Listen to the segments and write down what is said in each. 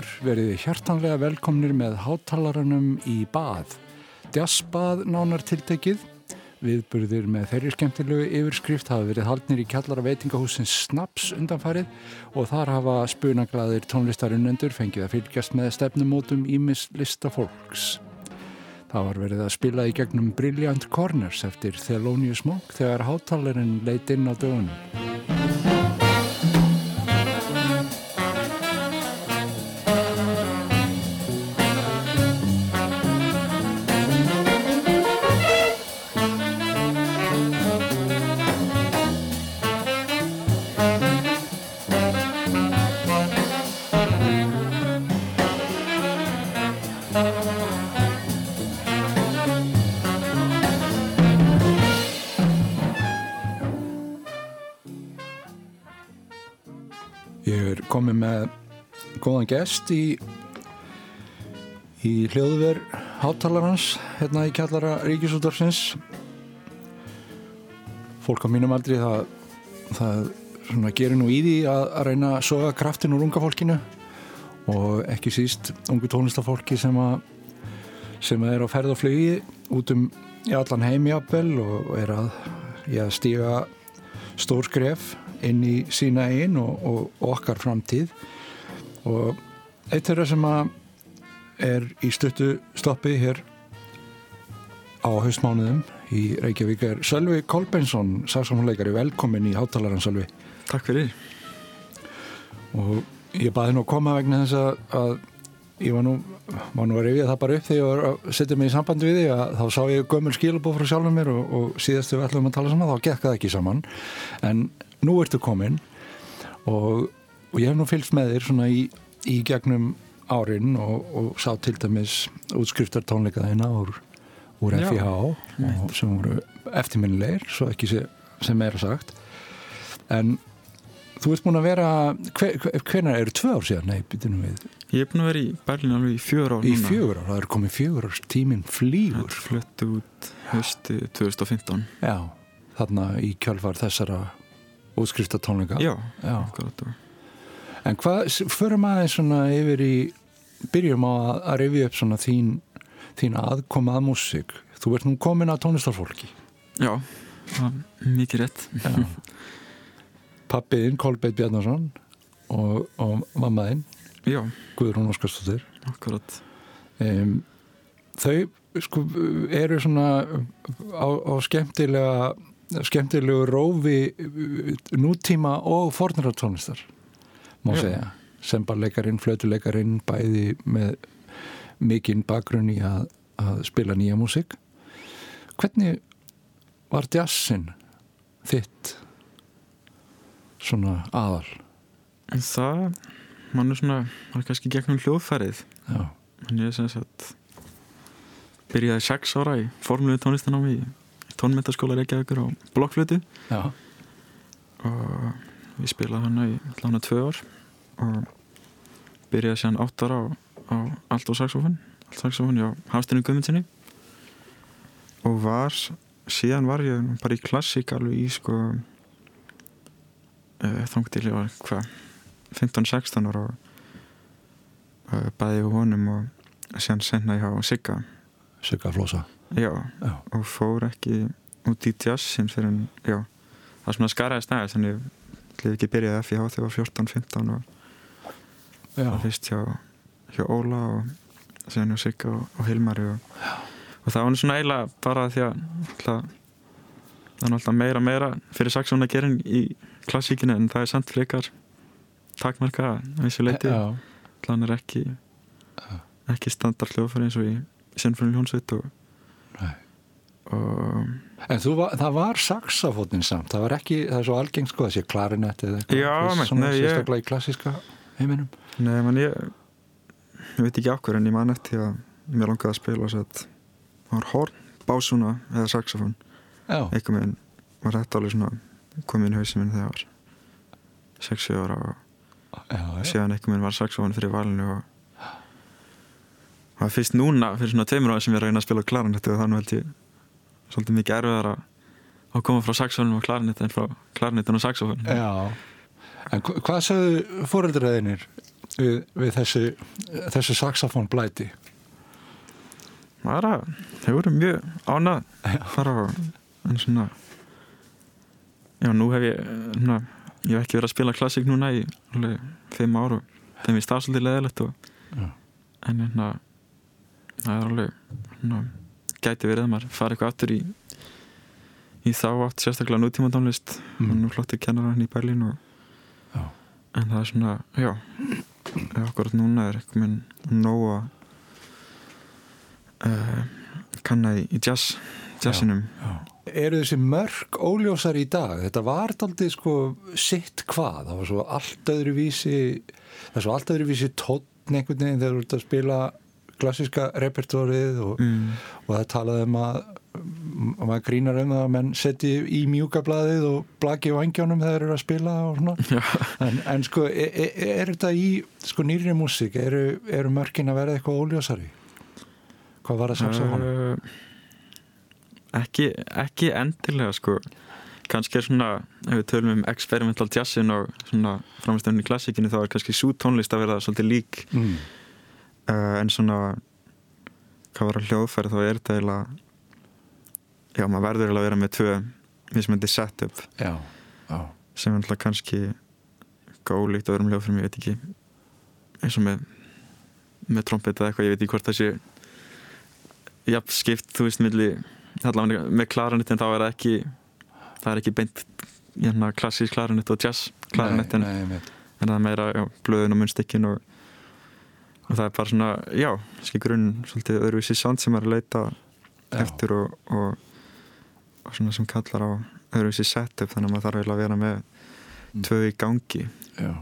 hlustendur veriði hjartanlega velkomnir með hátalarannum í bað. Djassbað nánar tiltekið. Viðburðir með þeirri skemmtilegu yfirskrift hafa verið haldnir í kjallara veitingahúsins Snaps undanfarið og þar hafa spunaglaðir tónlistarunnendur fengið að fylgjast með stefnumótum ímis lista fólks. Það var verið að spila í gegnum Brilliant Corners eftir Thelonious Monk þegar hátalarinn leitt inn á dögunum. Ég er komið með góðan gest í, í hljóðver hátalarans hérna í kjallara Ríkisútarsins. Fólk á mínum aldrei það, það gerir nú í því að, að reyna að soga kraftin úr unga fólkinu og ekki síst ungu tónlistafólki sem að sem að er á ferð og flugi út um allan heimjapel og er að, já, stíga stór skref inn í sína einn og, og okkar framtíð. Og eitt þeirra sem er í stuttu stoppi hér á haustmánuðum í Reykjavík er Sölvi Kolbensson saxofónleikari, velkomin í hátalarans Sölvi. Takk fyrir. Og ég baði nú að koma vegna þess að, að ég var nú, var nú að rifja það bara upp þegar ég var að setja mig í samband við því að þá sá ég gömul skilabóð frá sjálfum mér og, og síðastu við ætlum að tala saman þá gekk það ekki saman. En nú ertu komin og, og ég hef nú fylgst með þér svona í, í gegnum árin og, og sá til dæmis útskriftar tónleika þeina úr, úr FIH og sem voru eftirminnilegir svo ekki sé, sem er sagt. En þú ert búin að vera hver, hvernig eru tvö ár síðan? Nei, býtum við. Ég er búin að vera í Berlín alveg í fjögur ár í fjögur ár, það er komið fjögur ár tíminn flýgur. Flöttu út hösti 2015 já, þarna í kjálfar þessara útskrifta tónleika Já, Já. En hvað, förum aðeins svona yfir í, byrjum á að, að rifja upp svona þín, þín aðkoma að músík. Þú ert nú komin að tónlistarfólki. Já, mikið rétt. Pappiðinn, Kolbeitt Bjarnarsson og, og mammaðinn, Guðrún Óskarstóttir. akkurat Um, þau sko, eru svona á, á skemmtilega, skemmtilegu rófi nútíma og fornara tónlistar, má Já. segja. Sembarleikarin, flötuleikarin, bæði með mikinn bakgrunn í að, að spila nýja músík. Hvernig var jazzin þitt svona aðal? En það, mann er svona var kannski gegnum hljóðfærið Já, ég er sem sagt byrjaði sex ára í formluðu tónlistanámi í tónmyndaskóla Reykjavíkur á blokkflutu já, og ég spilaði hana í hlána tvö ár. Og byrjaði síðan átt ára á, á allt og saxofón allt saxofón hjá Hafstinu Guðmundsinni og var síðan var ég bara í klassík alveg í sko uh, þang til ég var hvað 15-16 ára og uh, bæði við honum og síðan senna ég á Sigga. Sigga Flosa. Já, Já, og fór ekki út í jazzin fyrir en, já, það svona skaraði stæði þannig ég ætlaði ekki að byrja FIH þegar ég var 14-15 og var fyrst hjá, hjá Óla og síðan hjá Sigga og, og Hilmari og, og það var svona eiginlega bara því að alltaf, það er alltaf meira meira fyrir saxón að gera í klassíkinu en það er samt frekar takmarka að þessu leiti þannig er ekki ekki standard hljóðfæri eins og í Sinfoni hljónsveit og, Og En var- það var saxafótnin samt, það var ekki, það er svo algengt sko, þessi klarinett eða eitthvað, Já, veist, meitt, svona sérstaklega í klassíska heiminum. Nei, menn ég ég veit ekki okkur en ég man eftir að mér langaði að spila þess að það var horn, básuna eða saxofón. Já, eitthvað með var þetta alveg svona komið inn í hausinn minn þegar ég var 6 ára og já, já, síðan eitthvað minn var saxofón fyrir valinu og það fyrst núna fyrir svona tveimur ára sem ég reyna að spila klarinettu og þannig held ég svolítið mikið erfiðar að að koma frá saxofónum og klarinettu en frá klarinettun og saxofón já. En hva- hvað sagðu fóreldræðinir við, við þessi, þessi saxofón blæti? bara, þau voru mjög ánað fara á en svona já, nú hef ég svona, ég hef ekki verið að spila klassík núna í alveg fimm ár og þeim er stafsaldið leðilegt og Já. en hérna það er alveg svona, gæti verið að maður fara eitthvað aftur í í þá átt sérstaklega nútíma tónlist Mm. og nú flottir kennarar hann í Berlín og Já. en það er svona, já okkur núna er eitthvað minn nóg að uh, kanna í, í jazz jazzinum Já. Eru þessi mörg óljósar í dag? Þetta var daldið sko sitt hvað? Það var svo allt öðru vísi, það var svo allt öðru vísi tónn einhvern veginn þegar þú ert að spila klassiska repertórið og, mm. og það talaði um að maður grínar um það að menn setji í mjúkablaðið og blaki vangjónum þegar þeir eru að spila og svona en, en sko, er, er, er þetta í sko nýri músík, eru, eru mörkin að vera eitthvað óljósari? Hvað var það sagt á honum? uh, ekki, ekki endilega sko kannski er svona, ef við tölum um experimental jazzin og svona framstöfni í klassíkinu þá er kannski svo tónlist að vera svolítið lík Mm. Uh, en svona hvað var að hljóðfæri þá er þetta eiginlega já, maður verður eiginlega að vera með tvö mismöndi setup. Já, já, sem er alltaf kannski gólíkt öðrum hljóðfærum, ég veit ekki. Eins og með með trompet eða eitthvað, ég veit ekki hvort það sé jafn skipt, þú veist, milli allavega með klaranett en þá er það ekki það er ekki beint hérna, klassísk klaranett og jazz klaranett en, en það er meira blöðun og munnstikkin og, og það er bara svona, já, skil grunn svolítið öðruvísi sound sem er að leita já. eftir og, og, og svona sem kallar á öðruvísi setup þannig að maður þarf eiginlega að vera með Mm. tvö í gangi Já.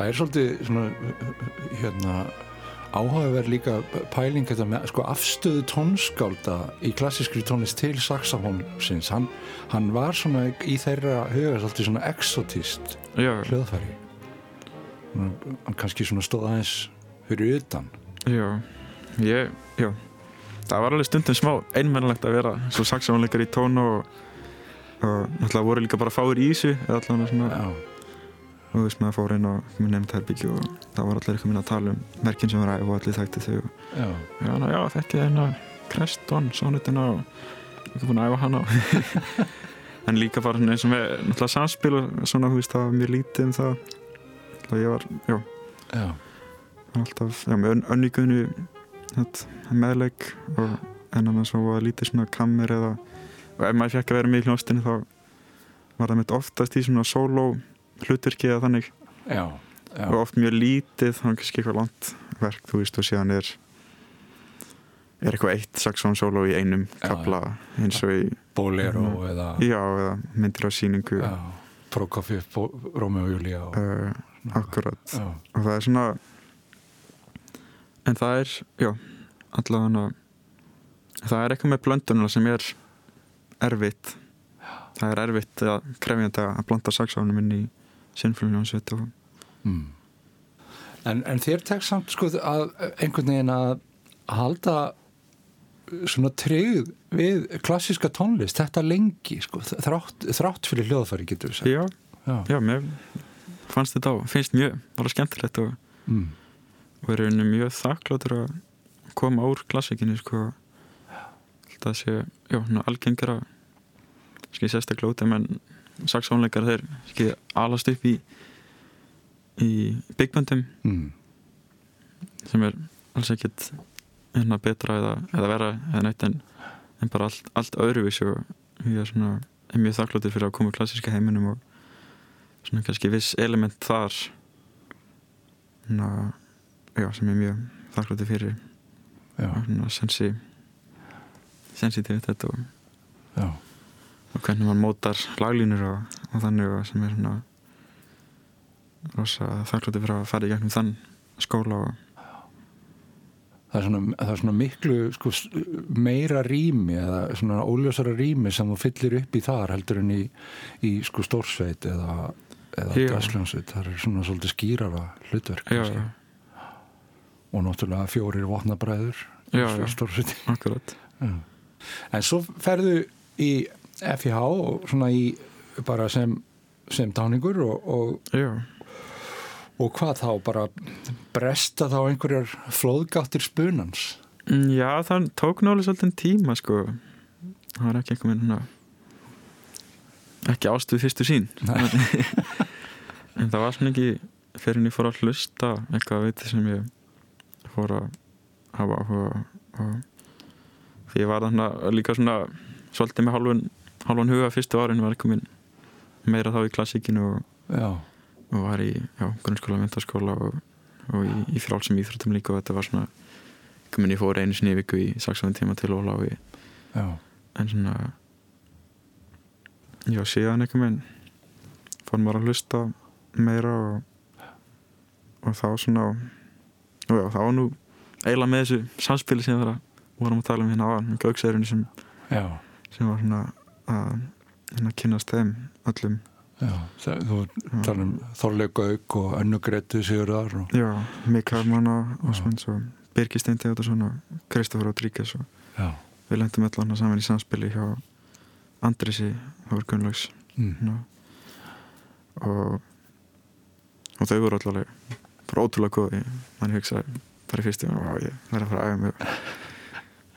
Það er svolítið svona, hérna, áhugaverð líka pæling þetta með sko, afstöðu tónskálda í klassískri tónlist til saxafónsins. Hann, hann var svona í þeirra huga svolítið svona exotist já, hljóðfæri. Hann kannski svona stóð aðeins fyrir utan. já, ég, já það var alveg stundum smá einmennilegt að vera svo saxónleikar í tón og, og náttúrulega voru líka bara fáir í þessu eða allavega svona já, og þú veist maður fór inn á nefnt herbyggi og það var allir eitthvað minna að tala um merkin sem var æf og allir þekkti þau og já, já, ná, já þetta er hérna Kreston, sonutina og ekki búin að æfa hana en líka bara eins og með náttúrulega samspil og svona, þú veist, það var mjög lítið um það. Og ég var, já, já, alltaf, já, með ön, önníkunni meðleik og en annars var lítið svona kammer eða, og ef maður fekk að vera með í hljónstinu þá var það mitt oftast í svona solo hlutverki eða þannig. Já, já, og oft mjög lítið, þá er kannski eitthvað langt verk, þú veist, og síðan er er eitthvað eitt saxón solo í einum kapla eins og í, Bolero Mhm. eða já, eða myndir á síningu Prokofiev, Rómeó og Júlía og, uh, akkurat. Já, og það er svona en það er, já allavega það er eitthvað með blöndununa sem er erfitt. Það er erfitt að krefjandi að blanda saxónum inn í sinflunjónsveit og mm. en, en þér tekst samt sko að einhvern veginn að halda svona tryggð við klassíska tónlist þetta lengi sko þrátt, þrátt fyrir hljóðfæri getur við sagt já, já. já, mér fannst þetta á, finnst mjög, var skemmtilegt og, Mm. er rauninni mjög þakkláttur að koma úr klassikinni sko það sé, já, skil sérstaklega út en saxónleikar þeir skil alast upp í í byggböndum Mm. sem er alls ekkert hérna betra eða, eða vera eða neitt en, en bara allt, allt öðruvísi og ég er svona er mjög þakkláttur fyrir að koma úr klassíska heiminum og svona kannski viss element þar. Svona, já, sem er mjög þakkláttur fyrir. Já, svona sensi sensitivitet og, já, og hvernig mann mótar laglínur og, og þannig og sem er svona rosa þakkláttur fyrir að fara í gegnum þann skóla og það er svona, það er svona miklu sko, meira rými eða svona óljósara rými sem þú fyllir upp í þar heldur en í, í sko stórsveit eða, eða Já. dæsljónsveit það er svona svolítið skýrara hlutverk já, já, og náttúrulega fjórir já. stórsveit. En svo ferðu í FIH og svona í bara sem, sem dáningur og, og, og hvað þá bara bresta þá einhverjar flóðgáttir spunans? Mm, Já, það tók nálega svolítið tíma sko. Það var ekki einhver með ekki ástuð fyrstu sín en það var svona ekki fyrir en ég fór að hlusta eitthvað veitir sem ég fór að hafa áhuga og því ég var þannig líka svona svolítið með hálfun, hálfun huga fyrstu árin var minn meira þá í klassíkinu og, og var í já, grunnskóla, myndaskóla og, og í, í frálsum íþróttum líka og þetta var svona eitthvað minn ég fór einu sinni í viku í saxofón tíma til Óla og ég en svona já, síðan eitthvað minn fór maður að hlusta meira og, og þá svona og já, var nú eiginlega með þessu samspili sem það vorum að tala um hérna á gauksæðurinn sem, sem var svona að hérna kynast þeim öllum. Já. Það, þú tala um Þorleik Gauk og Önnu Gretu Sigurðar og, já, Mikael Manna og og Birgir Steindi og svona Kristoffer Rodríguez og já, við lendum öll hana saman í samspili hjá Andrisi Þór Gunnlaugs. Mm, Ná. og og þau voru allavega bara ótrúlega góði mann hugsaði bara í fyrstu og ég verði að fara að æfa mig.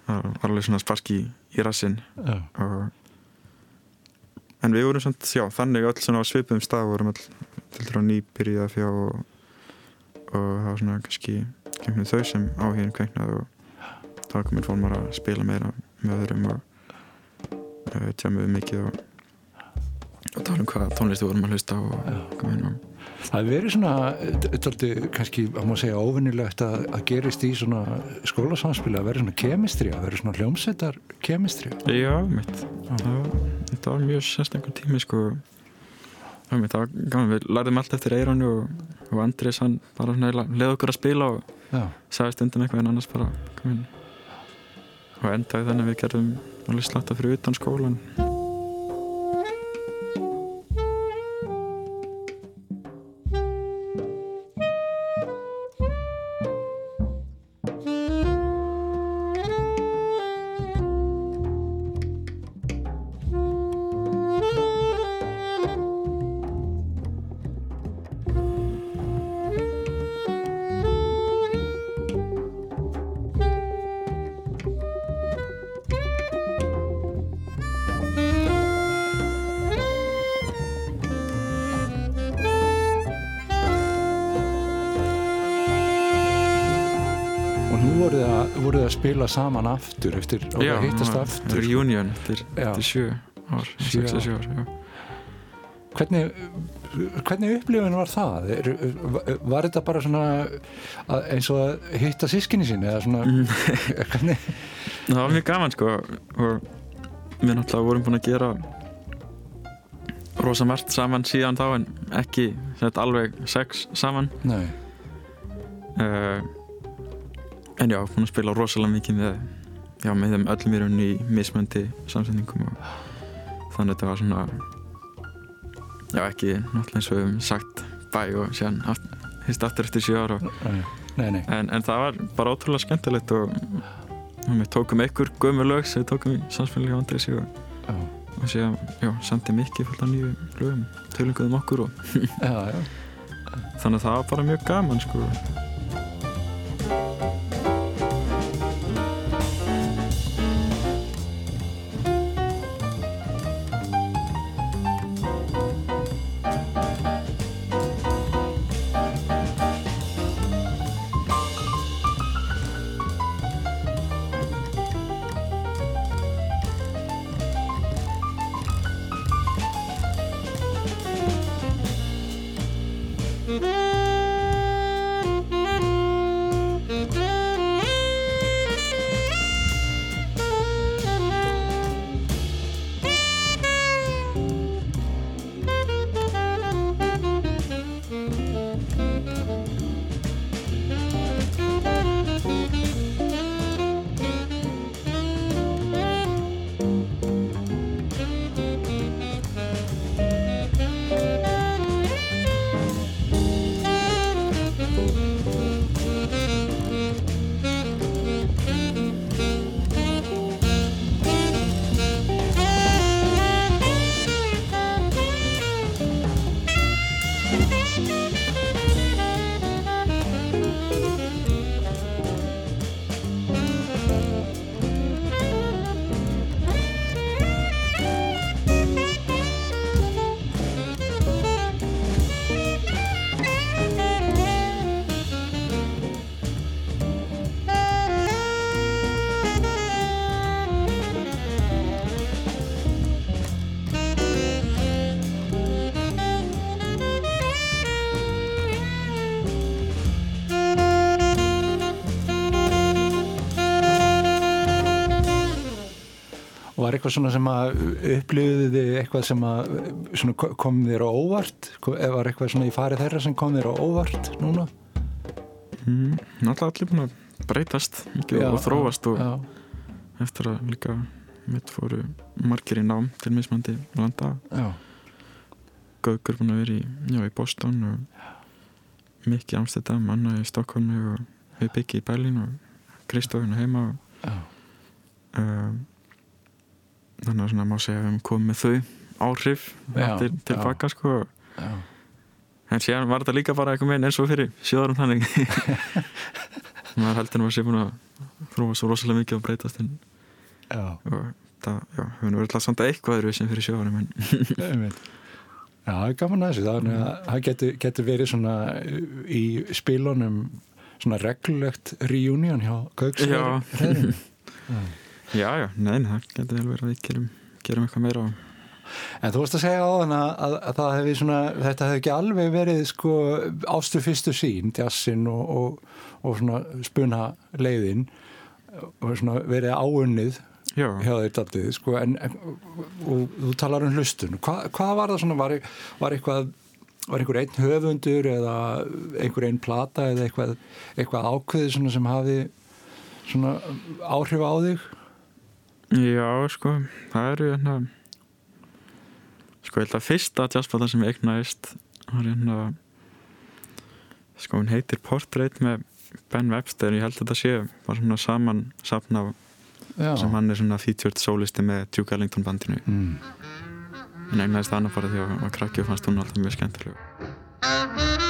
Það var alveg svona sparki í, já, og en við vorum samt, já, þannig öll svona á svipum stað vorum öll til þrjá nýbyrjað fjá og, og það var svona kannski kemur þau sem áhugin kveiknaði og þá komið fólmar að spila meira með öðrum og uh, tjámuðu mikið og, og tala um hvað tónlist við vorum að hlusta og koma inn og Það er verið svona, tóldi, kannski, að maður segja óvinnilegt að, að gerist í svona skólasamspili að vera svona kemistri, að vera svona hljómsveitar kemistri. Já, mitt. Það, þetta var mjög sérstakur tími sko. Það var gaman, við lærðum allt eftir Eiranu og, og Andrés hann bara leið okkur að spila og sagði stundum eitthvað en annars bara og endaði þannig að við gerðum alveg slatta fyrir utan skólan spila saman aftur eftir og það hittast aftur. Reunion eftir, eftir sjö ár Sjö 6 sjö ár, hvernig, hvernig upplifun var það? Er, var þetta bara svona að, eins og að hitta sískinni sín eða svona Mm. hvernig, Það var mjög gaman sko og við náttúrulega vorum búin að gera rosa margt saman síðan þá en ekki alveg sex saman. Nei, uh, en já, að spila rosalega mikið með, já, með þeim öllum í rauninni í mismöndi samsendingum og þannig að þetta var svona já, ekki náttúrulega eins og við höfum sagt bæ og síðan hist aftur eftir sjö ára nei, nei, nei. en, en það var bara ótrúlega skemmtilegt og, og við tókum einhver gömu lög sem við tókum í samspilinu á Andresi og, Já, og síðan, já, sendi mikið fullt af nýju lögum, tölinguðum okkur og þannig að það var bara mjög gaman sko eitthvað svona sem að upplifði þið eitthvað sem að kom þér á óvart? Eða Var eitthvað svona í farið þeirra sem kom þér á óvart núna? mm, náttúrulega allir búin að breytast mikið Já, og þróast og Já, eftir að líka mitt fóru margir í nám til mismandi landa já, Gaukur búin að vera í, já, í Boston og Mikki í Amsterdam, Anna í Stokkólmi og við byggi í Berlín og Kristófinu heima og, þannig að svona má segja að við höfum komið með þau áhrif Já, til, til já. baka sko já. en síðan var þetta líka bara eitthvað meginn eins og fyrir sjóðarum þannig maður heldur að sé búin að þróa svo rosalega mikið og breytast en, og það, höfum verið alltaf samt eitthvað sem fyrir sjóðarum. Já, það er gaman að þessu þannig að það getur, getur verið svona í spilunum svona reglulegt reunion hjá Já. Já, já, nein, það getur vel verið að við gerum, gerum eitthvað meira. Og En þú varst að segja á þann að, að, hefði svona, þetta hefði ekki alveg verið sko ástu fyrstu sín djassin og, og, og spuna leiðin og verið áunnið já, hjá þeir daldið sko en, en og þú talar um hlustun. Hva, hvað var það svona, var, var eitthvað var einhver einn höfundur eða einhver einn plata eða eitthvað, eitthvað ákveði sem hafi áhrif á þig já, sko það eru hérna sko, ég held að fyrsta jazzplata sem ég eignaðist var hérna sko, hún heitir Portrait með Ben Webster, ég held að þetta sé bara svona saman safna Já. sem hann er svona featured solisti með Duke Ellington bandinu mm. en eignaðist það annað bara því að var krakki og fannst hún alltaf mjög skemmtileg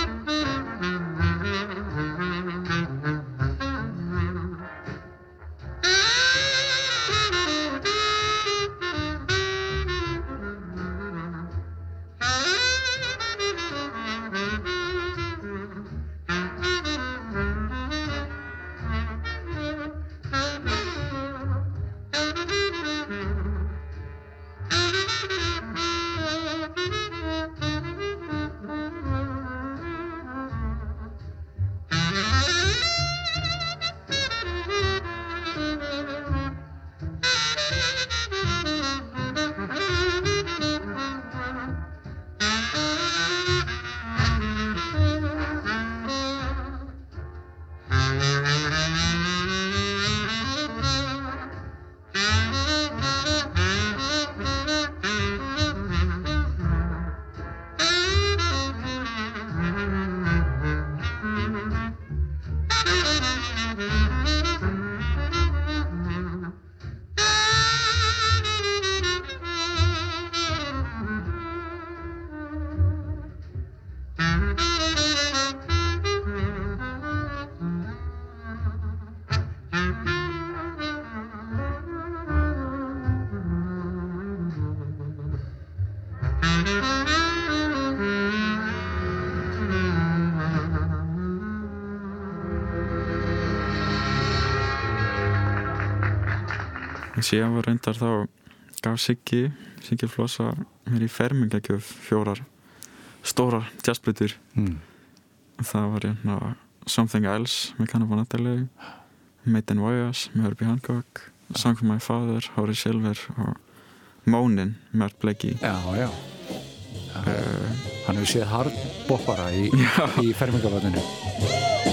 síðan var reyndar þá gaf Siggi, Siggi Flossa mér í fermingagjöf fjórar stórar jazzblutur mm. það var hérna Something Else með Cannibal Natalie Made in Voyage með Herbie Hancock Song for My Father, Horace Silver og Mónin með Art Blakey. Já, já, uh, Hann hefur séð hardboppara í, í fermingavatninu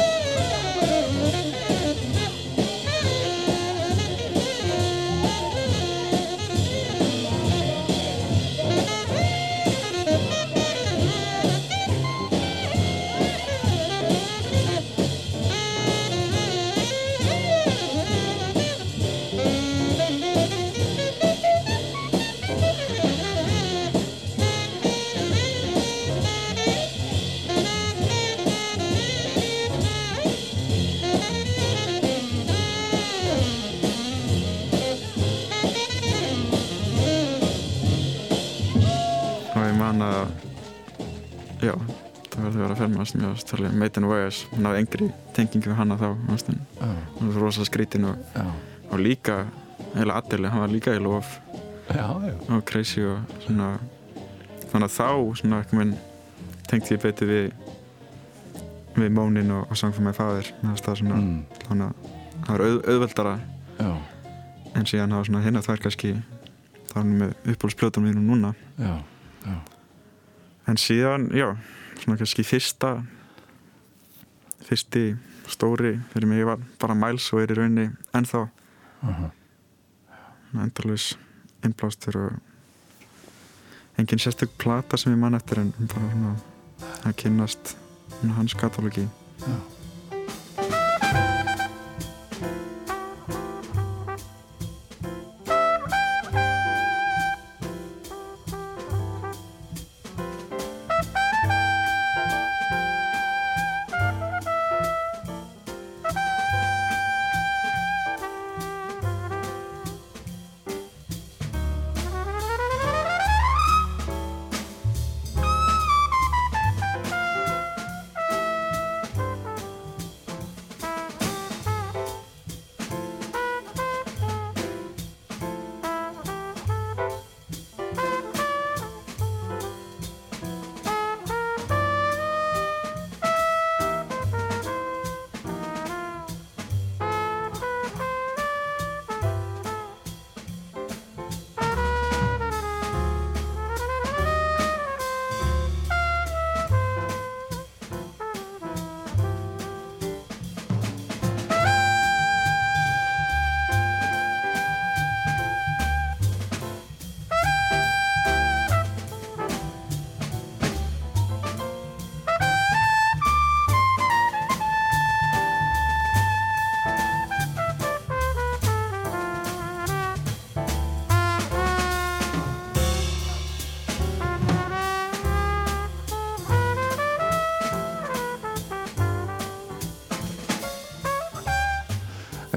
var þegar að fermast mér varst talið Made in Voyage hún hafði engri tengingu við hana þá hún hún var rosa skrítin og, og líka heila Adele, hann var líka í lof já, já. og crazy og svona þannig að þá svona ekki minn tengti ég betur við við Mónin og, og Father. Mér finnst það svona Mm, þannig að það var auð, auðveldara. Já, en síðan hafa svona hinna tvær kannski þá er hann með uppbólspljóðum mínum núna. Já, en síðan, já, svona kannski fyrsta fyrsti stóri fyrir mig var bara Miles og er í rauninni ennþá aha, endalus innblástur og engin sérstök plata sem ég man eftir en bara svona að kynnast svona hans katalógi já.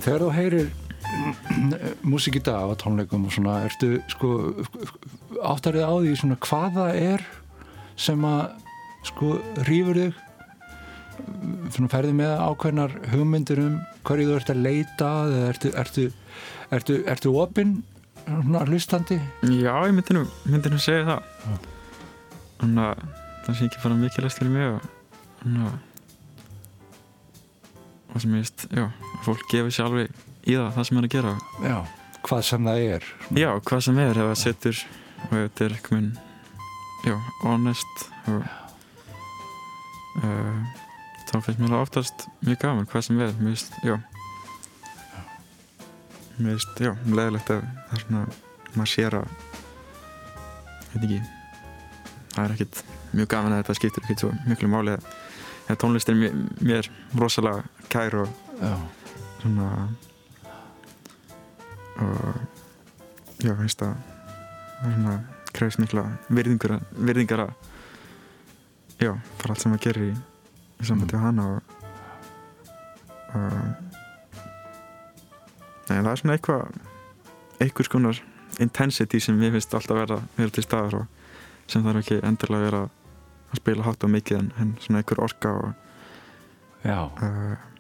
Þegar þú heyrir músík í dag á tónleikum og svona, ertu sko áttarið á því svona hvað það er sem að sko rýfur þig? Svona ferði með ákveðnar hugmyndir um hverju þú ert að leita eða ertu, ertu, ertu, ertu opinn svona hlustandi? Já, ég myndi nú, myndi nú segja það. Þannig að það sé ekki bara mikilvægt fyrir mig og þannig að og sem ég veist, já, fólk gefur sér alveg í það, það sem er að gera. Já, hvað sem það er. Já, hvað sem er, það setur og þetta er eitthvað já, honest og uh, þá finnst mér það oftast mjög gaman, hvað sem er. Mér finnst, já. Mér finnst, já, leðilegt að það er svona, maður sér að veit ekki það er ekkit mjög gaman að þetta skiptir ekkit svo miklu máli að að tónlist mér, mér rosalega kær og svona og já, veist að svona krefst mikla virðingar, virðingar að já, bara allt sem maður gerir í, í sambandi við hana og, og nei, það er svona eitthvað einhvers konar intensity sem ég finnst alltaf verða, vera til staðar og sem þarf ekki endilega að vera að spila hátt og mikið en, svona einhver orka og uh,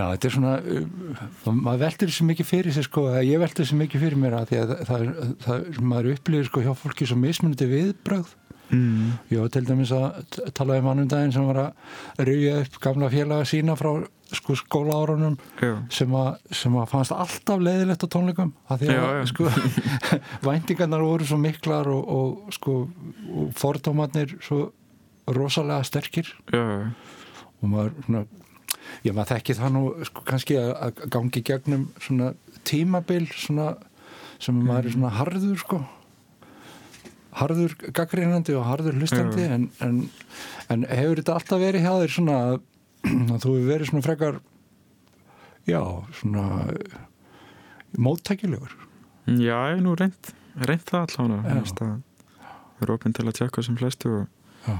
já, þetta er svona uh, maður veldur þessu mikið fyrir sér sko, ég veldur þessu mikið fyrir mér að því að það, það, maður upplifir sko hjá fólki svo mismunandi viðbrögð. Mm, var til dæmis að tala um hann um daginn sem var að rauja upp gamla félaga sína frá sko skólaárunum já, sem að, sem að fannst alltaf leiðilegt á tónleikum að því að Já, já. sko væntingarnar voru svo miklar og, og sko og fordómarnir svo rosalega sterkir. Já, og maður svona ég maður þekki það nú sko kannski að, að gangi gegnum svona tímabil svona sem maður er svona harður sko harður gaggrínandi og harður hlustandi Já. en, en, en hefur þetta alltaf verið hjá þér svona að, að þú hefur verið svona frekar já, svona móttækilegur já, ég hef nú reynt reynt það Já. Þú veist að við erum opinn til að tjekka sem flestu og, Já.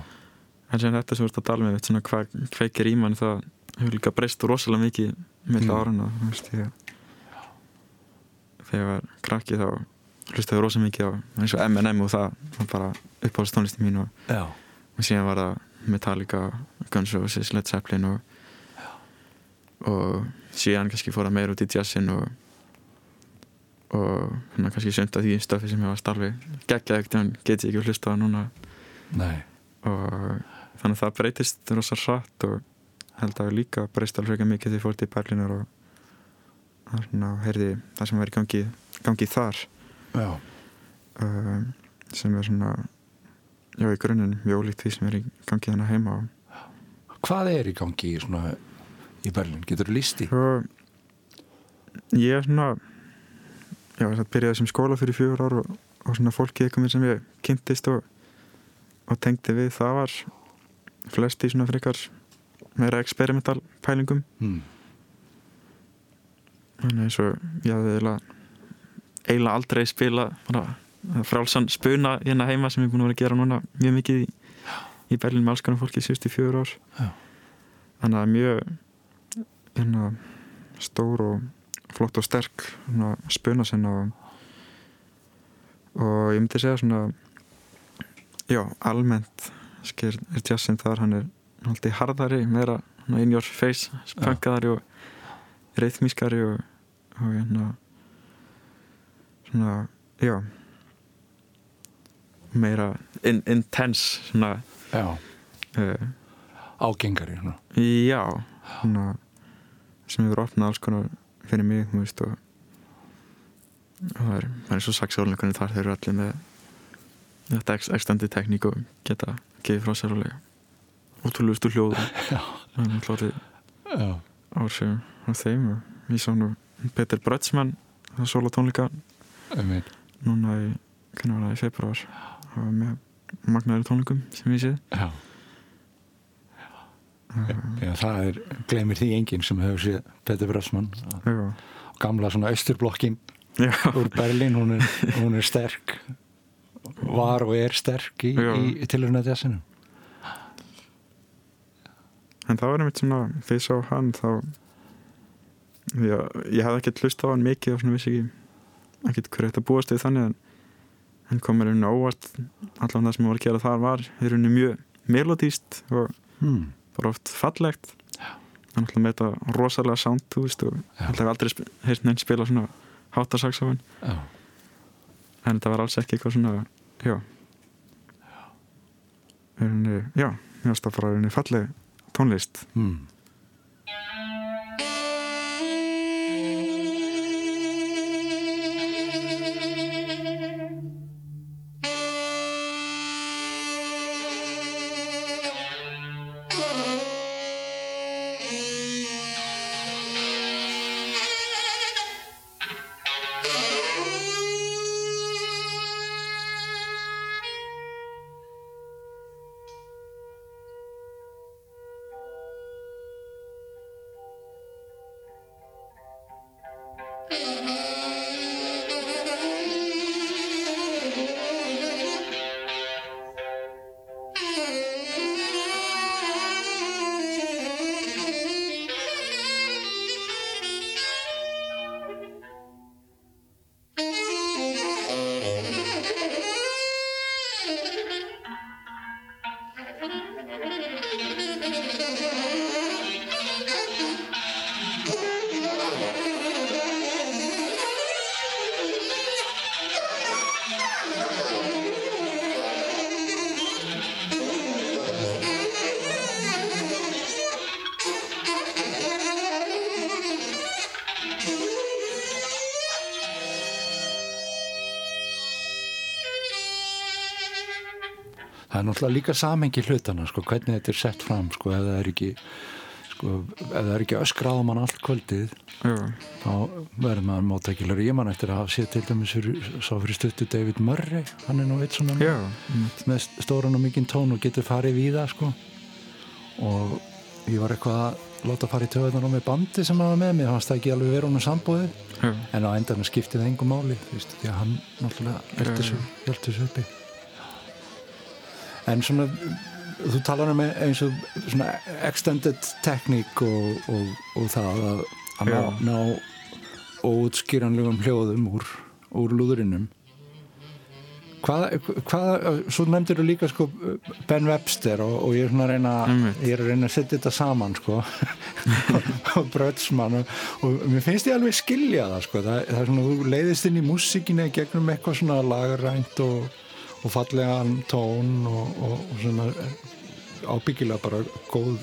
en sem þetta sem við erum að tala með svona hvað kveikir í mann það hefur líka breyst rosalega mikið með Mm. veist ég þegar ég var krakki þá hlustaði rosalega mikið á eins og M&M og það var bara uppáhalds tónlisti mín og, og síðan var það Metallica, Guns N' Roses, Led Zeppelin og, og síðan kannski fór það meira út í jazzin og og svona kannski sönd af því stöfi sem ég var starfi geggjað ekkert en get ég ekki að hlusta á núna. Nei. Og þannig að það breytist rosa hratt og held að líka breyst alveg ekki mikið þegar ég fór til Berlínar og svona, heyrði það sem var í gangi, gangi þar. Um, sem er svona já, í grunninn mjög ólíkt því sem er í gangi þannig heima og hvað er í gangi í svona í Berlin, getur þú lísti? svo ég er svona já, það byrjaði sem skóla fyrir fjögur ár og, og svona fólki eitthvað mér sem ég kynntist og, og tengdi við það var flesti svona frekar meira experimental pælingum Hmm. þannig eins og ég hafði eiginlega aldrei spila bara, frálsan spuna hérna heima sem ég er búin að vera að gera núna mjög mikið í, í Berlín með alls konar fólki síðustu fjögur ár Já. þannig að mjög hérna, stór og flott og sterk hérna, spuna sinna og, og ég myndi segja svona já, almennt er jazzin þar hann er alltaf harðari, meira in your face, spunkaðari og reyðmískari og, og hérna svona, já meira in, intense svona uh, ágengari svona. já, svona sem hefur opnað alls konar fyrir mig, þú veist og og það er, það er svo saxólinleikunni þar þeir eru allir með þetta ex- extended tekník og geta gefið frá sér alveg ótrúlegustu hljóð. Já. það er já, ársum á þeim og ég sá nú Peter Brötsmann það er sóla tónleika einmitt. Núna í, hvernig var það? Í februar það var með magnaður tónleikum sem ég séð já, uh, já, það er glemir því enginn sem hefur séð Petur Brössmann já, gamla svona austurblokkin já, úr Berlin, hún er, hún er sterk var og er sterk í, Já. í tilhörna jazzinu en það var einmitt svona þegar ég sá hann þá já, ég hafði ekkert hlust á hann mikið og svona vissi ekki ekkert hverju þetta búast við þannig en hann kom mér einhvern óvart allan það sem ég var að gera þar var í rauninni mjög melodíst og hmm. bara oft fallegt. Hann ætla með þetta rosalega sound þú veist og ég hef aldrei heyrt neinn spila svona háttasaxofan já, en þetta var alls ekki eitthvað svona já. Rauninni, já, mér varst það bara rauninni falleg tónlist hmm. Náttúrulega líka samengi hlutana sko, hvernig þetta er sett fram sko, ef það er ekki sko, ef það er ekki öskrað á mann allt kvöldið já, þá verður maður móttækilegur. Ég man eftir að hafa séð til dæmis sá fyrir stuttu David Murray hann er nú eitt svona einmitt. með stóran og mikinn tón og getur farið við það sko. Og ég var eitthvað að láta fara í töðunar á með bandi sem hann var með mér, hann stæði ekki alveg verið honum sambóðið já, en á endanum skiptið það engum máli því að hann náttúrulega Já, held þessu, held þessu uppi en svona þú talar um eins og svona extended tekník og, og, og það að, að ná, ná óutskýranlegum hljóðum úr, úr lúðurinnum hvað, hvað svo nefndir þú líka sko Ben Webster og, og ég er svona að reyna Einmitt. ég er að reyna að setja þetta saman sko og brödsmann og, og mér finnst ég alveg skilja það sko. Það, það er svona, þú leiðist inn í músíkinni gegnum eitthvað svona lagarænt og, og fallegan tón og, og, og svona ábyggilega bara góð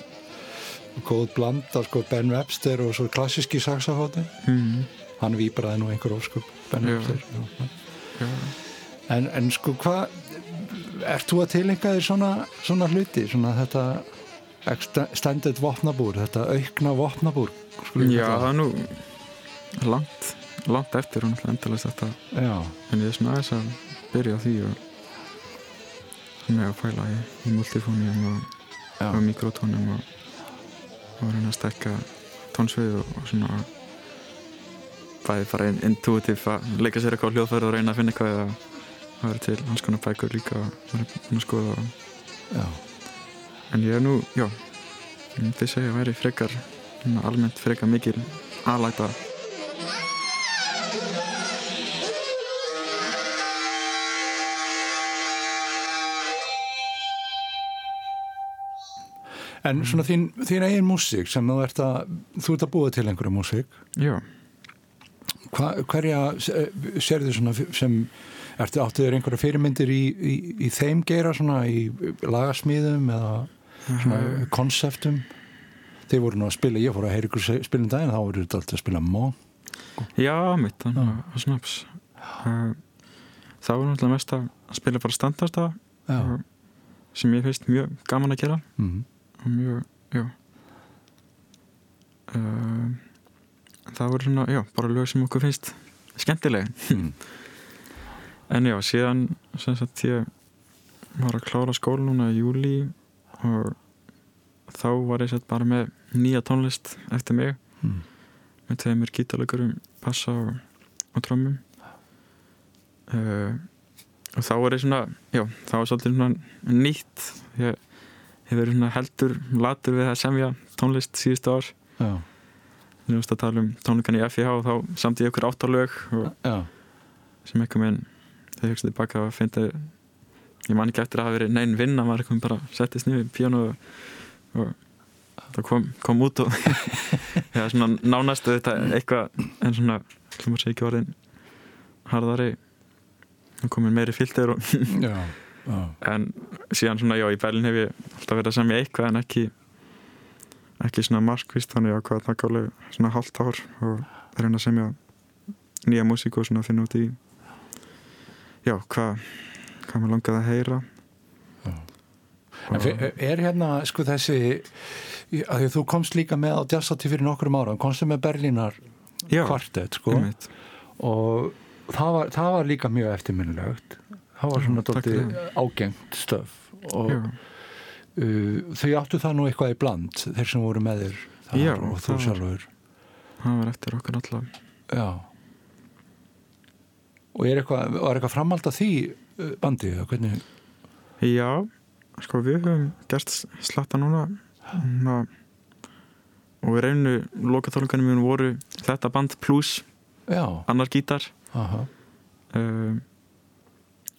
góð blanda sko Ben Webster og svo klassíski saxafóti mm, hann výbraði nú einhver óskup Ben Já. Webster já. já. En, en sko hvað ert þú að tilengja þér svona, svona hluti svona þetta extended vopnabúr, þetta aukna vopnabúr Já, það er nú langt, langt eftir náttúrulega endalist þetta. Já, en ég er svona aðeins að byrja á því og með að pæla í, í multifónium og, og mikrotónum og, og reyna að stekka tónsvið og, og svona bæði fara in, intuitiv að leika sér eitthvað á hljóðfæri og reyna að finna eitthvað eða það verður til hans konar bækur líka og að skoða já, en ég er nú, já þið segja að væri frekar almennt frekar mikil aðlæta En svona þín, þín eigin músík sem þú ert að þú ert að búa til einhverju músík. Já, Hva, hverja sérðu svona sem ertu áttu þér einhverja fyrirmyndir í, í, í þeim geira svona í lagasmíðum eða svona konseptum þeir voru nú að spila, ég fór að heyra ykkur spilum daginn, þá voru þetta alltaf að spila mó já, mitt þannig að snaps uh, það var náttúrulega mest að spila bara standarda og, sem ég finnst mjög gaman að gera. Mm. Mjög, já. Uh, það voru svona, já, bara lög sem okkur finnst skemmtileg. Mm. en já, síðan sem sagt ég var að klára skóla núna í júli og þá var ég sett bara með nýja tónlist eftir mig. Mm. með tveimur gítarleikurum, passa og, og trommum. Uh, og þá var ég svona já, þá var svolítið svona nýtt. Ég hef verið svona heldur latur við að semja tónlist síðustu ár. Veist að tala um tónleikan í FIH og þá samt ég ykkur já, sem eitthvað minn ég hugsaði tilbaka að finna ég man ekki eftir að hafa verið neinn vinna maður eitthvað bara settist í píanu og, og það kom, kom út og eða svona nánastu þetta eitthvað en svona, hlumur sé ekki orðin harðari. Og komin meiri filter og. En síðan svona já í Berlin hef ég alltaf verið að semja eitthvað en ekki ekki svona markvist þannig að hvað það gálega svona hálft ár og reyna að semja nýja músík og svona finna út í já hvað hvað maður langaði að heyra. En er hérna sko þessi að þú komst líka með á jazzati fyrir nokkrum ára komstu með Berlínar já, kvartett sko. einmitt. og það var, það var líka mjög eftirminnilegt það var svona fyrir. ágengt stöf og uh, þau áttu það nú eitthvað í bland þeir sem voru með þér Já, og þú sjálfur. það var eftir okkur allar já. Og er eitthvað, var eitthvað framhald af því uh, bandi eða hvernig? Já, sko við höfum gert slatta núna. Ná, og við reynum lokatónleikanum mínum voru þetta band plus já, annar gítar. Aha, um,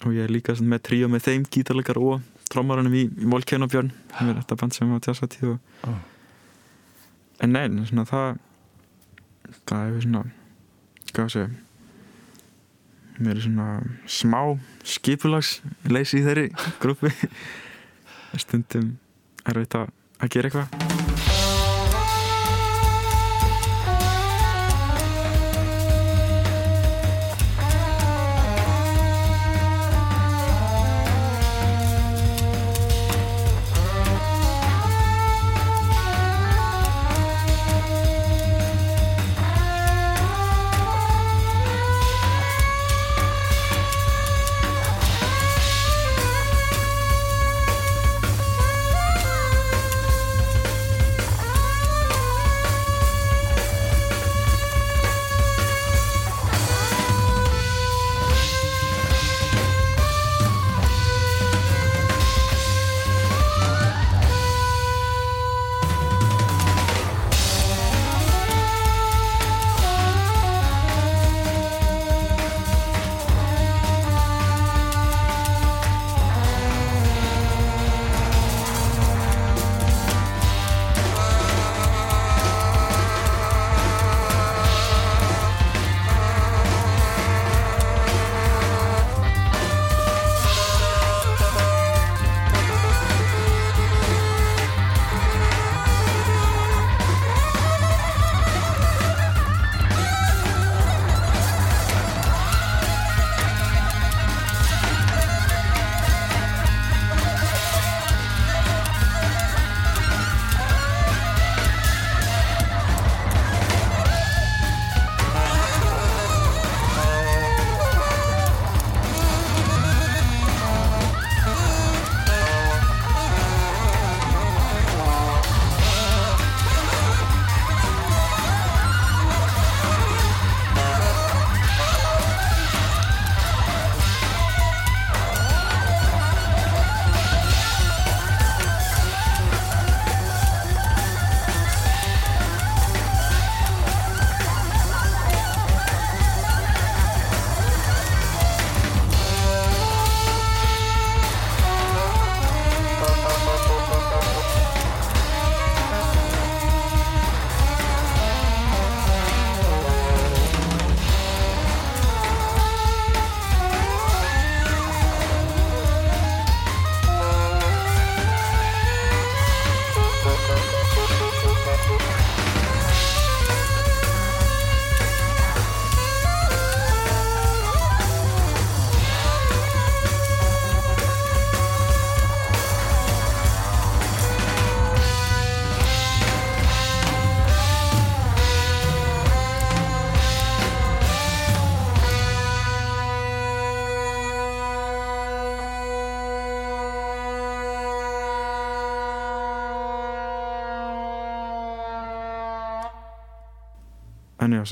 og ég er líka með tríó með þeim gítarleikar og trommaranum í, í Volkjörnabjörn sem er þetta band sem var tjásatíð og... Já. en nein, svona það það er svona hvað að segja? Mér er svona smá skipulags leysi í þeirri grúpi stundum er þetta að gera eitthvað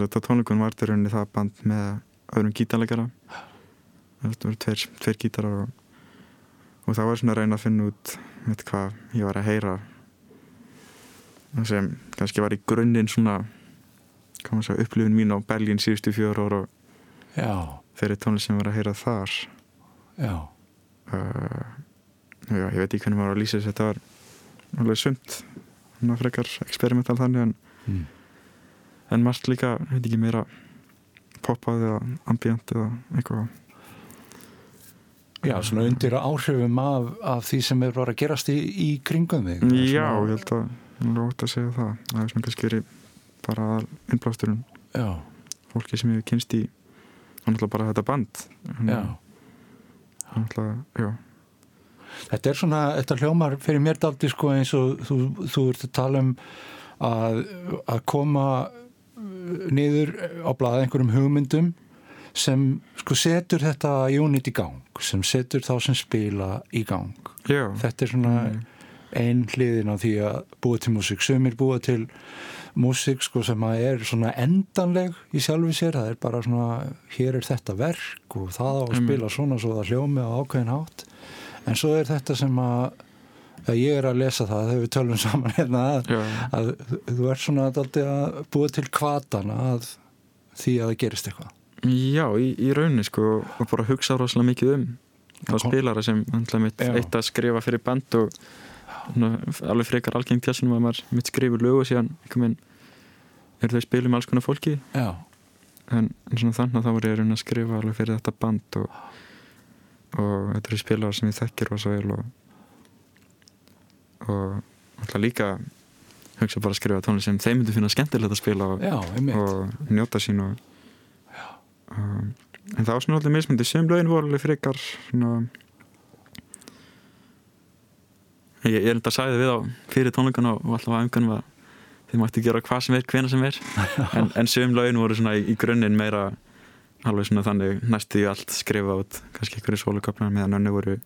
þetta tónleikunum var þetta rauninni það band með öðrum gítarleikara. Þetta voru tveir, tveir gítarar og, og það var svona að reyna að finna út veit hvað ég var að heyra það sem kannski var í grunninn svona segja, upplifin mín á Belgin síðustu fjóru ára þeirri tónlist sem var að heyra þar. Já, uh, já, ég veit ekki hvernig maður var að lýsa þess þetta var alveg sumt. Frekar experimental þannig en, mm. En margt líka, veit ekki meira poppað eða ambient eða eitthvað. Já, svona undir áhrifum af, af því sem er bara að gerast í, í kringum þig. Já, ég held að ég er ótt að segja það. Það er svona kannski verið bara innblásturinn. Fólki sem ég hef kynst í og náttúrulega bara þetta band. Já. náttúrulega, já. Þetta er svona, þetta hljómar fyrir mér daldi sko eins og þú, þú ert að tala um að, að koma niður á blaða einhverjum hugmyndum sem sko setur þetta unit í gang, sem setur þá sem spila í gang. Já, Þetta er svona Mm. ein hliðin á því að búa til músík, sumir búa til músík sko sem að er svona endanleg í sjálfi sér, það er bara svona hér er þetta verk og það á að spila svona svo það hljómi á ákveðin hátt. En svo er þetta sem að, að ég er að lesa það þegar við tölum saman hérna að, að þú- ert svona að búa til kvatana að því að það gerist eitthvað. Já í, í rauninni sko og bara hugsa rosalega mikið um kom- spilara sem mitt eitt að skrifa fyrir band og svona, alveg frekar algengt tjásunum að maður mitt skrifur lög og síðan veginn eru þau spilum alls konar fólki. Já, en, en svona þannig að þá voru ég reyna að skrifa alveg fyrir þetta band og, og þetta eru spilar sem ég þekkir rosa vel og og alltaf líka hugsa bara að skrifa tónlist sem þeim myndu finna skemmtilegt að spila og, já, og njóta sín og, og en það var svona alltaf mismundi sem lögin voru alveg frekar svona ég, ég er enda að sagði við á fyrir tónleikana og alltaf að umganum að þið mætti gera hvað sem er, hvena sem er. En, en sögum lögin voru svona í, í grunninn meira alveg svona þannig næstu í allt skrifa út kannski einhverju sóluköflar meðan önnu voru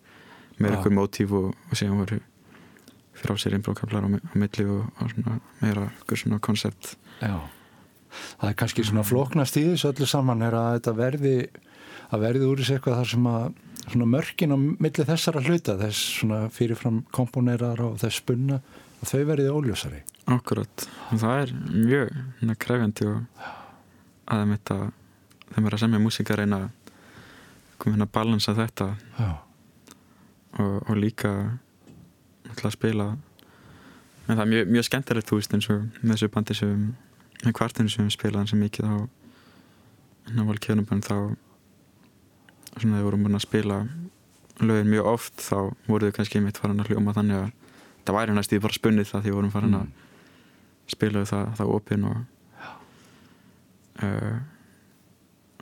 meira Já. einhver mótíf og, og síðan voru frá sér innbrókaflar á, mi- á milli og, og svona meira svona koncept Já, það er kannski svona flóknast í þessu öllu saman er að þetta verði að verði úr þessu eitthvað þar sem að svona mörkin á milli þessara hluta þess svona fyrirfram komponerar og þess spunna að þau verði óljósari. Akkurat, og það er mjög krefjandi og að þeim þetta þeim er að semja músík að reyna að koma hérna að balansa þetta. Já, og, og líka að spila en það er mjög, mjög skemmtilegt þú veist eins og með þessu bandi sem með kvartinu sem við spilaðan sem mikið á hérna valkjörnubönn þá svona þegar við vorum búin að spila lögin mjög oft þá voru þau kannski mitt farin að hljóma þannig að það væri næst í bara spunnið það því við vorum farin að Mm. spila við það, það opinn og uh,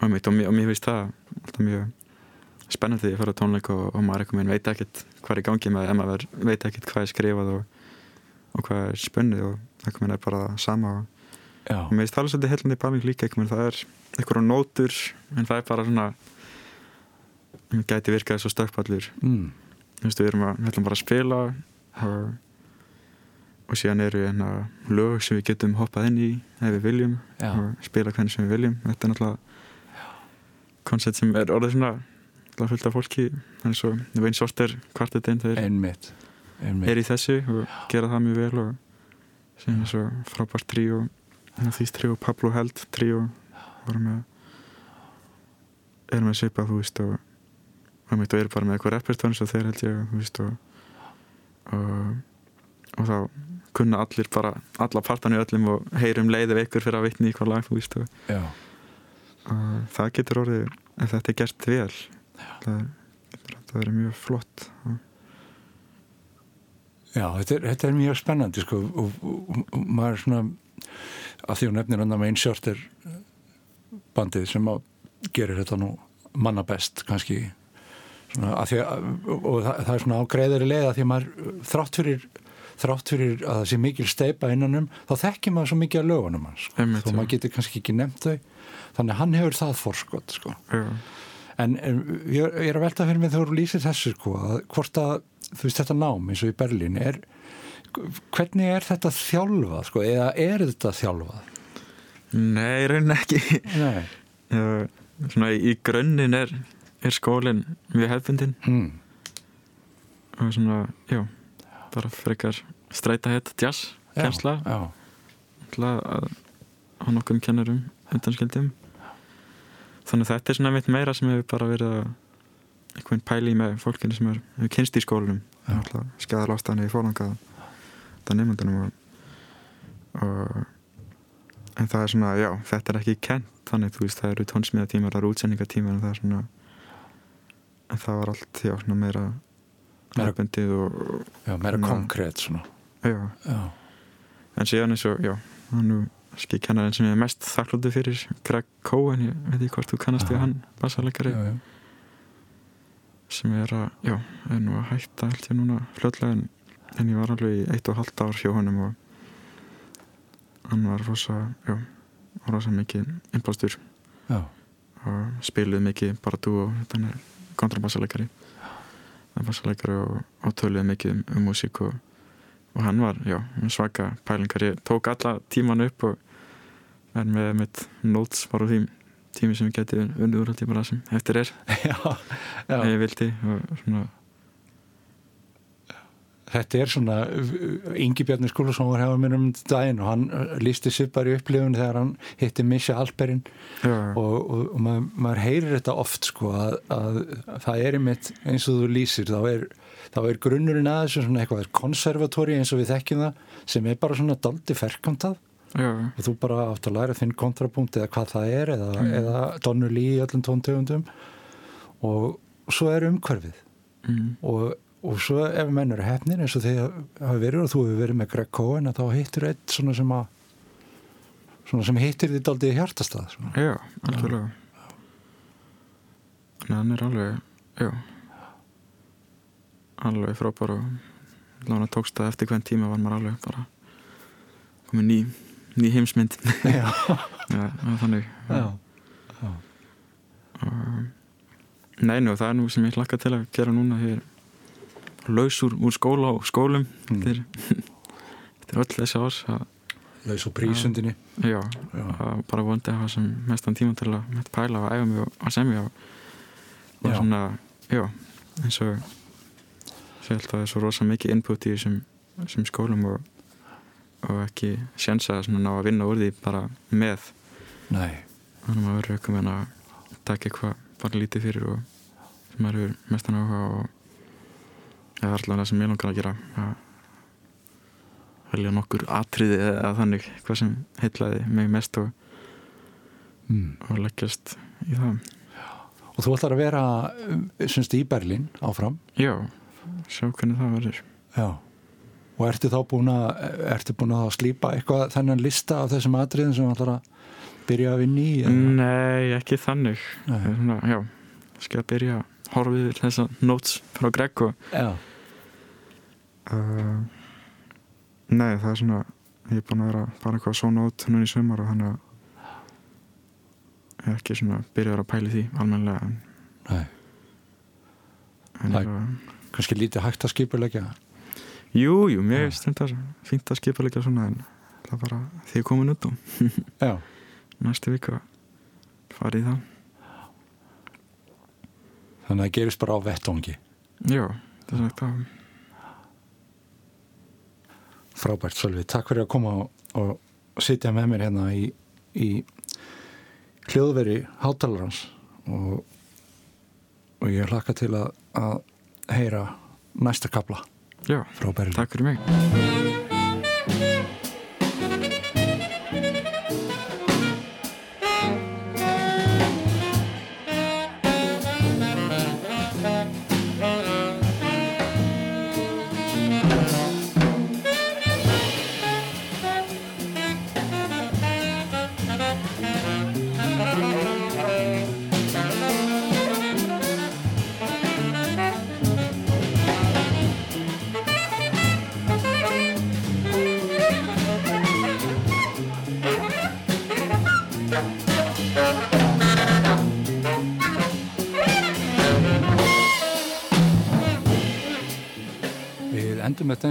og, mitt, og mér finnst það alltaf mjög spennandi ég fyrir á tónleik og, og maður eitthvað minn veit ekkert hvað er í gangi með ef maður veit ekkert hvað er skrifað og, og hvað er spunnið og eitthvað minn er bara sama og, og mér finnst það alveg svolítið heilandi bæling líka eitthvað minn það er eitthvað nótur en það er bara svona það gæti virkað svo stökkpallur. Mm. Þú veist, við erum að, við ætlum bara að spila og, og síðan eru hérna lög sem við getum hoppað inn í ef við viljum já, og spila hvernig sem við viljum. Þetta er náttúrulega koncept sem er orðið svona náttúrulega fullt af fólki eins og Vein Sorter kvartetinn þeir einmitt, einmitt. er í þessu og gera það mjög vel og síðan er svo frábært tríó því tríó Pablo Held tríó voru með erum með svipað þú veist og og mitt og eru bara með eitthvað repertóns og þeir held ég þú veist og og, og þá kunna allir bara alla partan í öllum og heyrum leið ef ykkur fyrir að vitni í hvað lag þú veist og, Já, og það getur orðið ef þetta er gert vel það þetta verið mjög flott já þetta, er, þetta er mjög spennandi sko og, og, og, maður er svona að því hún nefnir hann að Main Short er bandið sem að gerir þetta nú manna best kannski svona, að að, og það, það er svona á greiðari leið að því að maður þrátt fyrir þrátt fyrir að það sé mikil steipa innanum þá þekkir maður svo mikið að lögunum hans sko. Já. maður getur kannski ekki nefnt þau þannig hann hefur það forskot sko. já, en, ég, er að velta fyrir mig þegar þú lýsir þessu sko, að hvort að þú veist þetta nám eins og í Berlín er, hvernig er þetta þjálfað sko, eða er þetta þjálfað? Nei, raunin ekki. Nei. Svona í grunninn er, er skólinn mjög hefbundin Mm. og svona, já bara frekar streita hett jazz að að á nokkrum kennurum undanskildum þannig þetta er svona mitt meira sem hefur bara verið að einhvern pæli með fólkinu sem er, hefur kynst í skólunum Já. skæðal ástæðan í fórlanga þetta nefndunum og, og en það er svona, já, þetta er ekki kent þannig, þú veist, það eru tónsmíðatímar það eru útsendingatímar en það er svona en það var allt, já, svona meira Meira- meira og, já meira konkrétt svona. Já, Já, En síðan eins og, já, hann nú skil kennarinn sem ég er mest þakklútið fyrir Greg Cohen, ég veit ekki hvort þú kannast við hann, bassalegari. Sem er að, já, er nú að hætta held ég núna fljótlega en, en ég var alveg í eitt og halvt ár hjá honum og hann var rosa, já rosa mikið innblástur og spiluð mikið bara þú og þannig kontrabassalegari. Bassalegari og, og töluð mikið um, um músík og, og hann var, já, svaka pælingar. Ég tók alla tíman upp og er með mitt notes bara á því tími sem ég geti unnið úr alltaf bara sem eftir er, ef ég vildi svona, Þetta er svona Ingi Bjarni Skúlason var hefur mér um daginn og hann uh, lísti sér bara í upplifun þegar hann hitti Misha Alperin. Og, og, og maður, maður heyrir þetta oft sko að, að það er einmitt eins og þú lýsir þá er, þá er grunnurinn að þessu svona eitthvað konservatóri eins og við þekkjum það sem er bara svona daldi ferkantað já, og þú bara átt að læra þinn kontrapunkt eða hvað það er eða, Mm. eða Donnu Lee í öllum tóntegundum. Og svo er umhverfið. Mm, og, og svo ef menn eru hefnir eins og þið hafa verið og þú hefur verið með Greg Cohen að þá hittir eitt svona sem að svona sem hittir þitt aldrei hjartastað svona. já, en hann er alveg, já alveg frábær og lána tókst það eftir hvern tíma var maður alveg bara komið ný, ný heimsmynd. Já, Já, þannig. Já, Og- það er nú sem ég hlakka til að gera núna hér laus úr, úr skóla og skólum Mm. þetta er, öll þessi að, laus og prísundinni. já, já, bara vondi að hafa sem mestan tíma til að með pæla og æfa mig og að semja og, og svona, já eins og ég held að það er svo rosa mikið input í þessum skólum og, og ekki sjensa að ná að vinna úr því bara með. Nei, þannig að maður verður eitthvað með að taka eitthvað bara lítið fyrir og sem maður hefur mestan áhuga og það er alltaf það sem ég langar að gera að velja nokkur atriði eða þannig hvað sem heitlaði mig mest og, mm. og leggjast í það. Og þú ætlar að vera um, semst í Berlín áfram? Já, sjá hvernig það verður. Já og ertu þá búin að ertu búin að slípa eitthvað þennan lista af þessum atriðin sem ætlar að byrja að vinna í? Nei, ekki þannig Nei. Það er já, skal að byrja að horfa yfir þessa notes frá Greg og já, Uh, nei, það er svona ég er búin að vera bara eitthvað svona út núna í sumar og þannig að ég er ekki svona byrjaður að pæli því almennilega en, nei, en Nei. bara, kannski lítið hægt að skipulegja Jú, jú, mér Já. er stundar fínt að skipa líka svona en það er bara því út á. Já, næstu vika farið það. Þannig að það gerist bara á vettóngi Já, það er sagt að frábært Sölvi, takk fyrir að koma og, og sitja með mér hérna í, í hljóðveri hátalarans. Og, og ég hlakka til að, að heyra næsta kapla Já, frá takk fyrir mig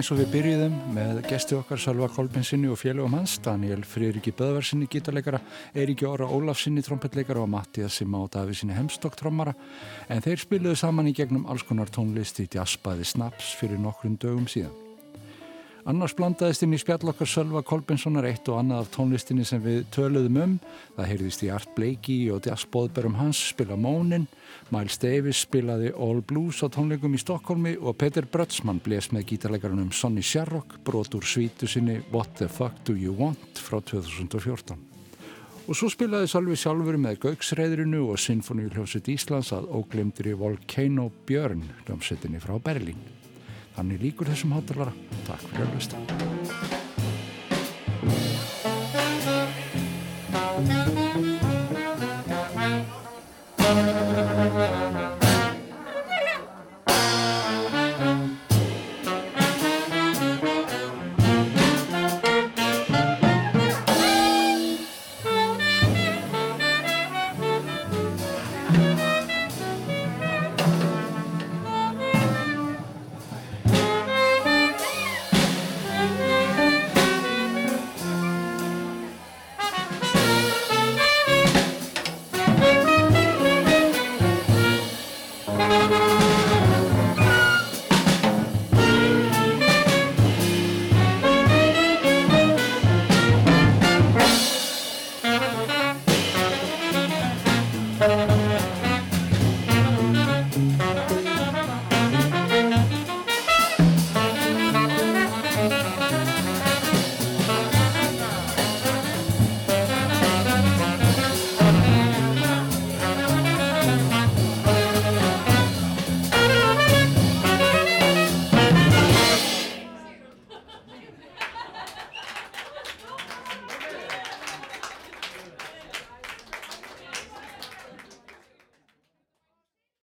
eins og við byrjuðum með gesti okkar Salva Kolbinsinni og félögum hans, Daniel Friðriki Böðvarsinni gítarleikara, Eiríki Óra Ólafsinni trompetleikara og Mattias Sima og Davísinni Hemstokk trommara en þeir spiluðu saman í gegnum alls konar tónlist í jazzbaði Snaps fyrir nokkrum dögum síðan. Annars blandaðist inn í spjallokkar Sölva Kolbenssonar eitt og annað af tónlistinni sem við töluðum um. Það heyrðist í Art Blakey og jazzbóðberum hans spila Mónin, Miles Davis spilaði All Blues á tónleikum í Stokkólmi og Peter Brötsmann bles með gítarleikarunum Sonny Sherrock brot úr svítu sinni What the Fuck Do You Want frá 2014. Og svo spilaði Sölvi sjálfur með Gauksreðrinu og Sinfoníuljóset Íslands að óglemdri Volcano Björn hljómsettinni frá Berlín. Þannig líkur þessum hátalara. Takk fyrir að hlusta.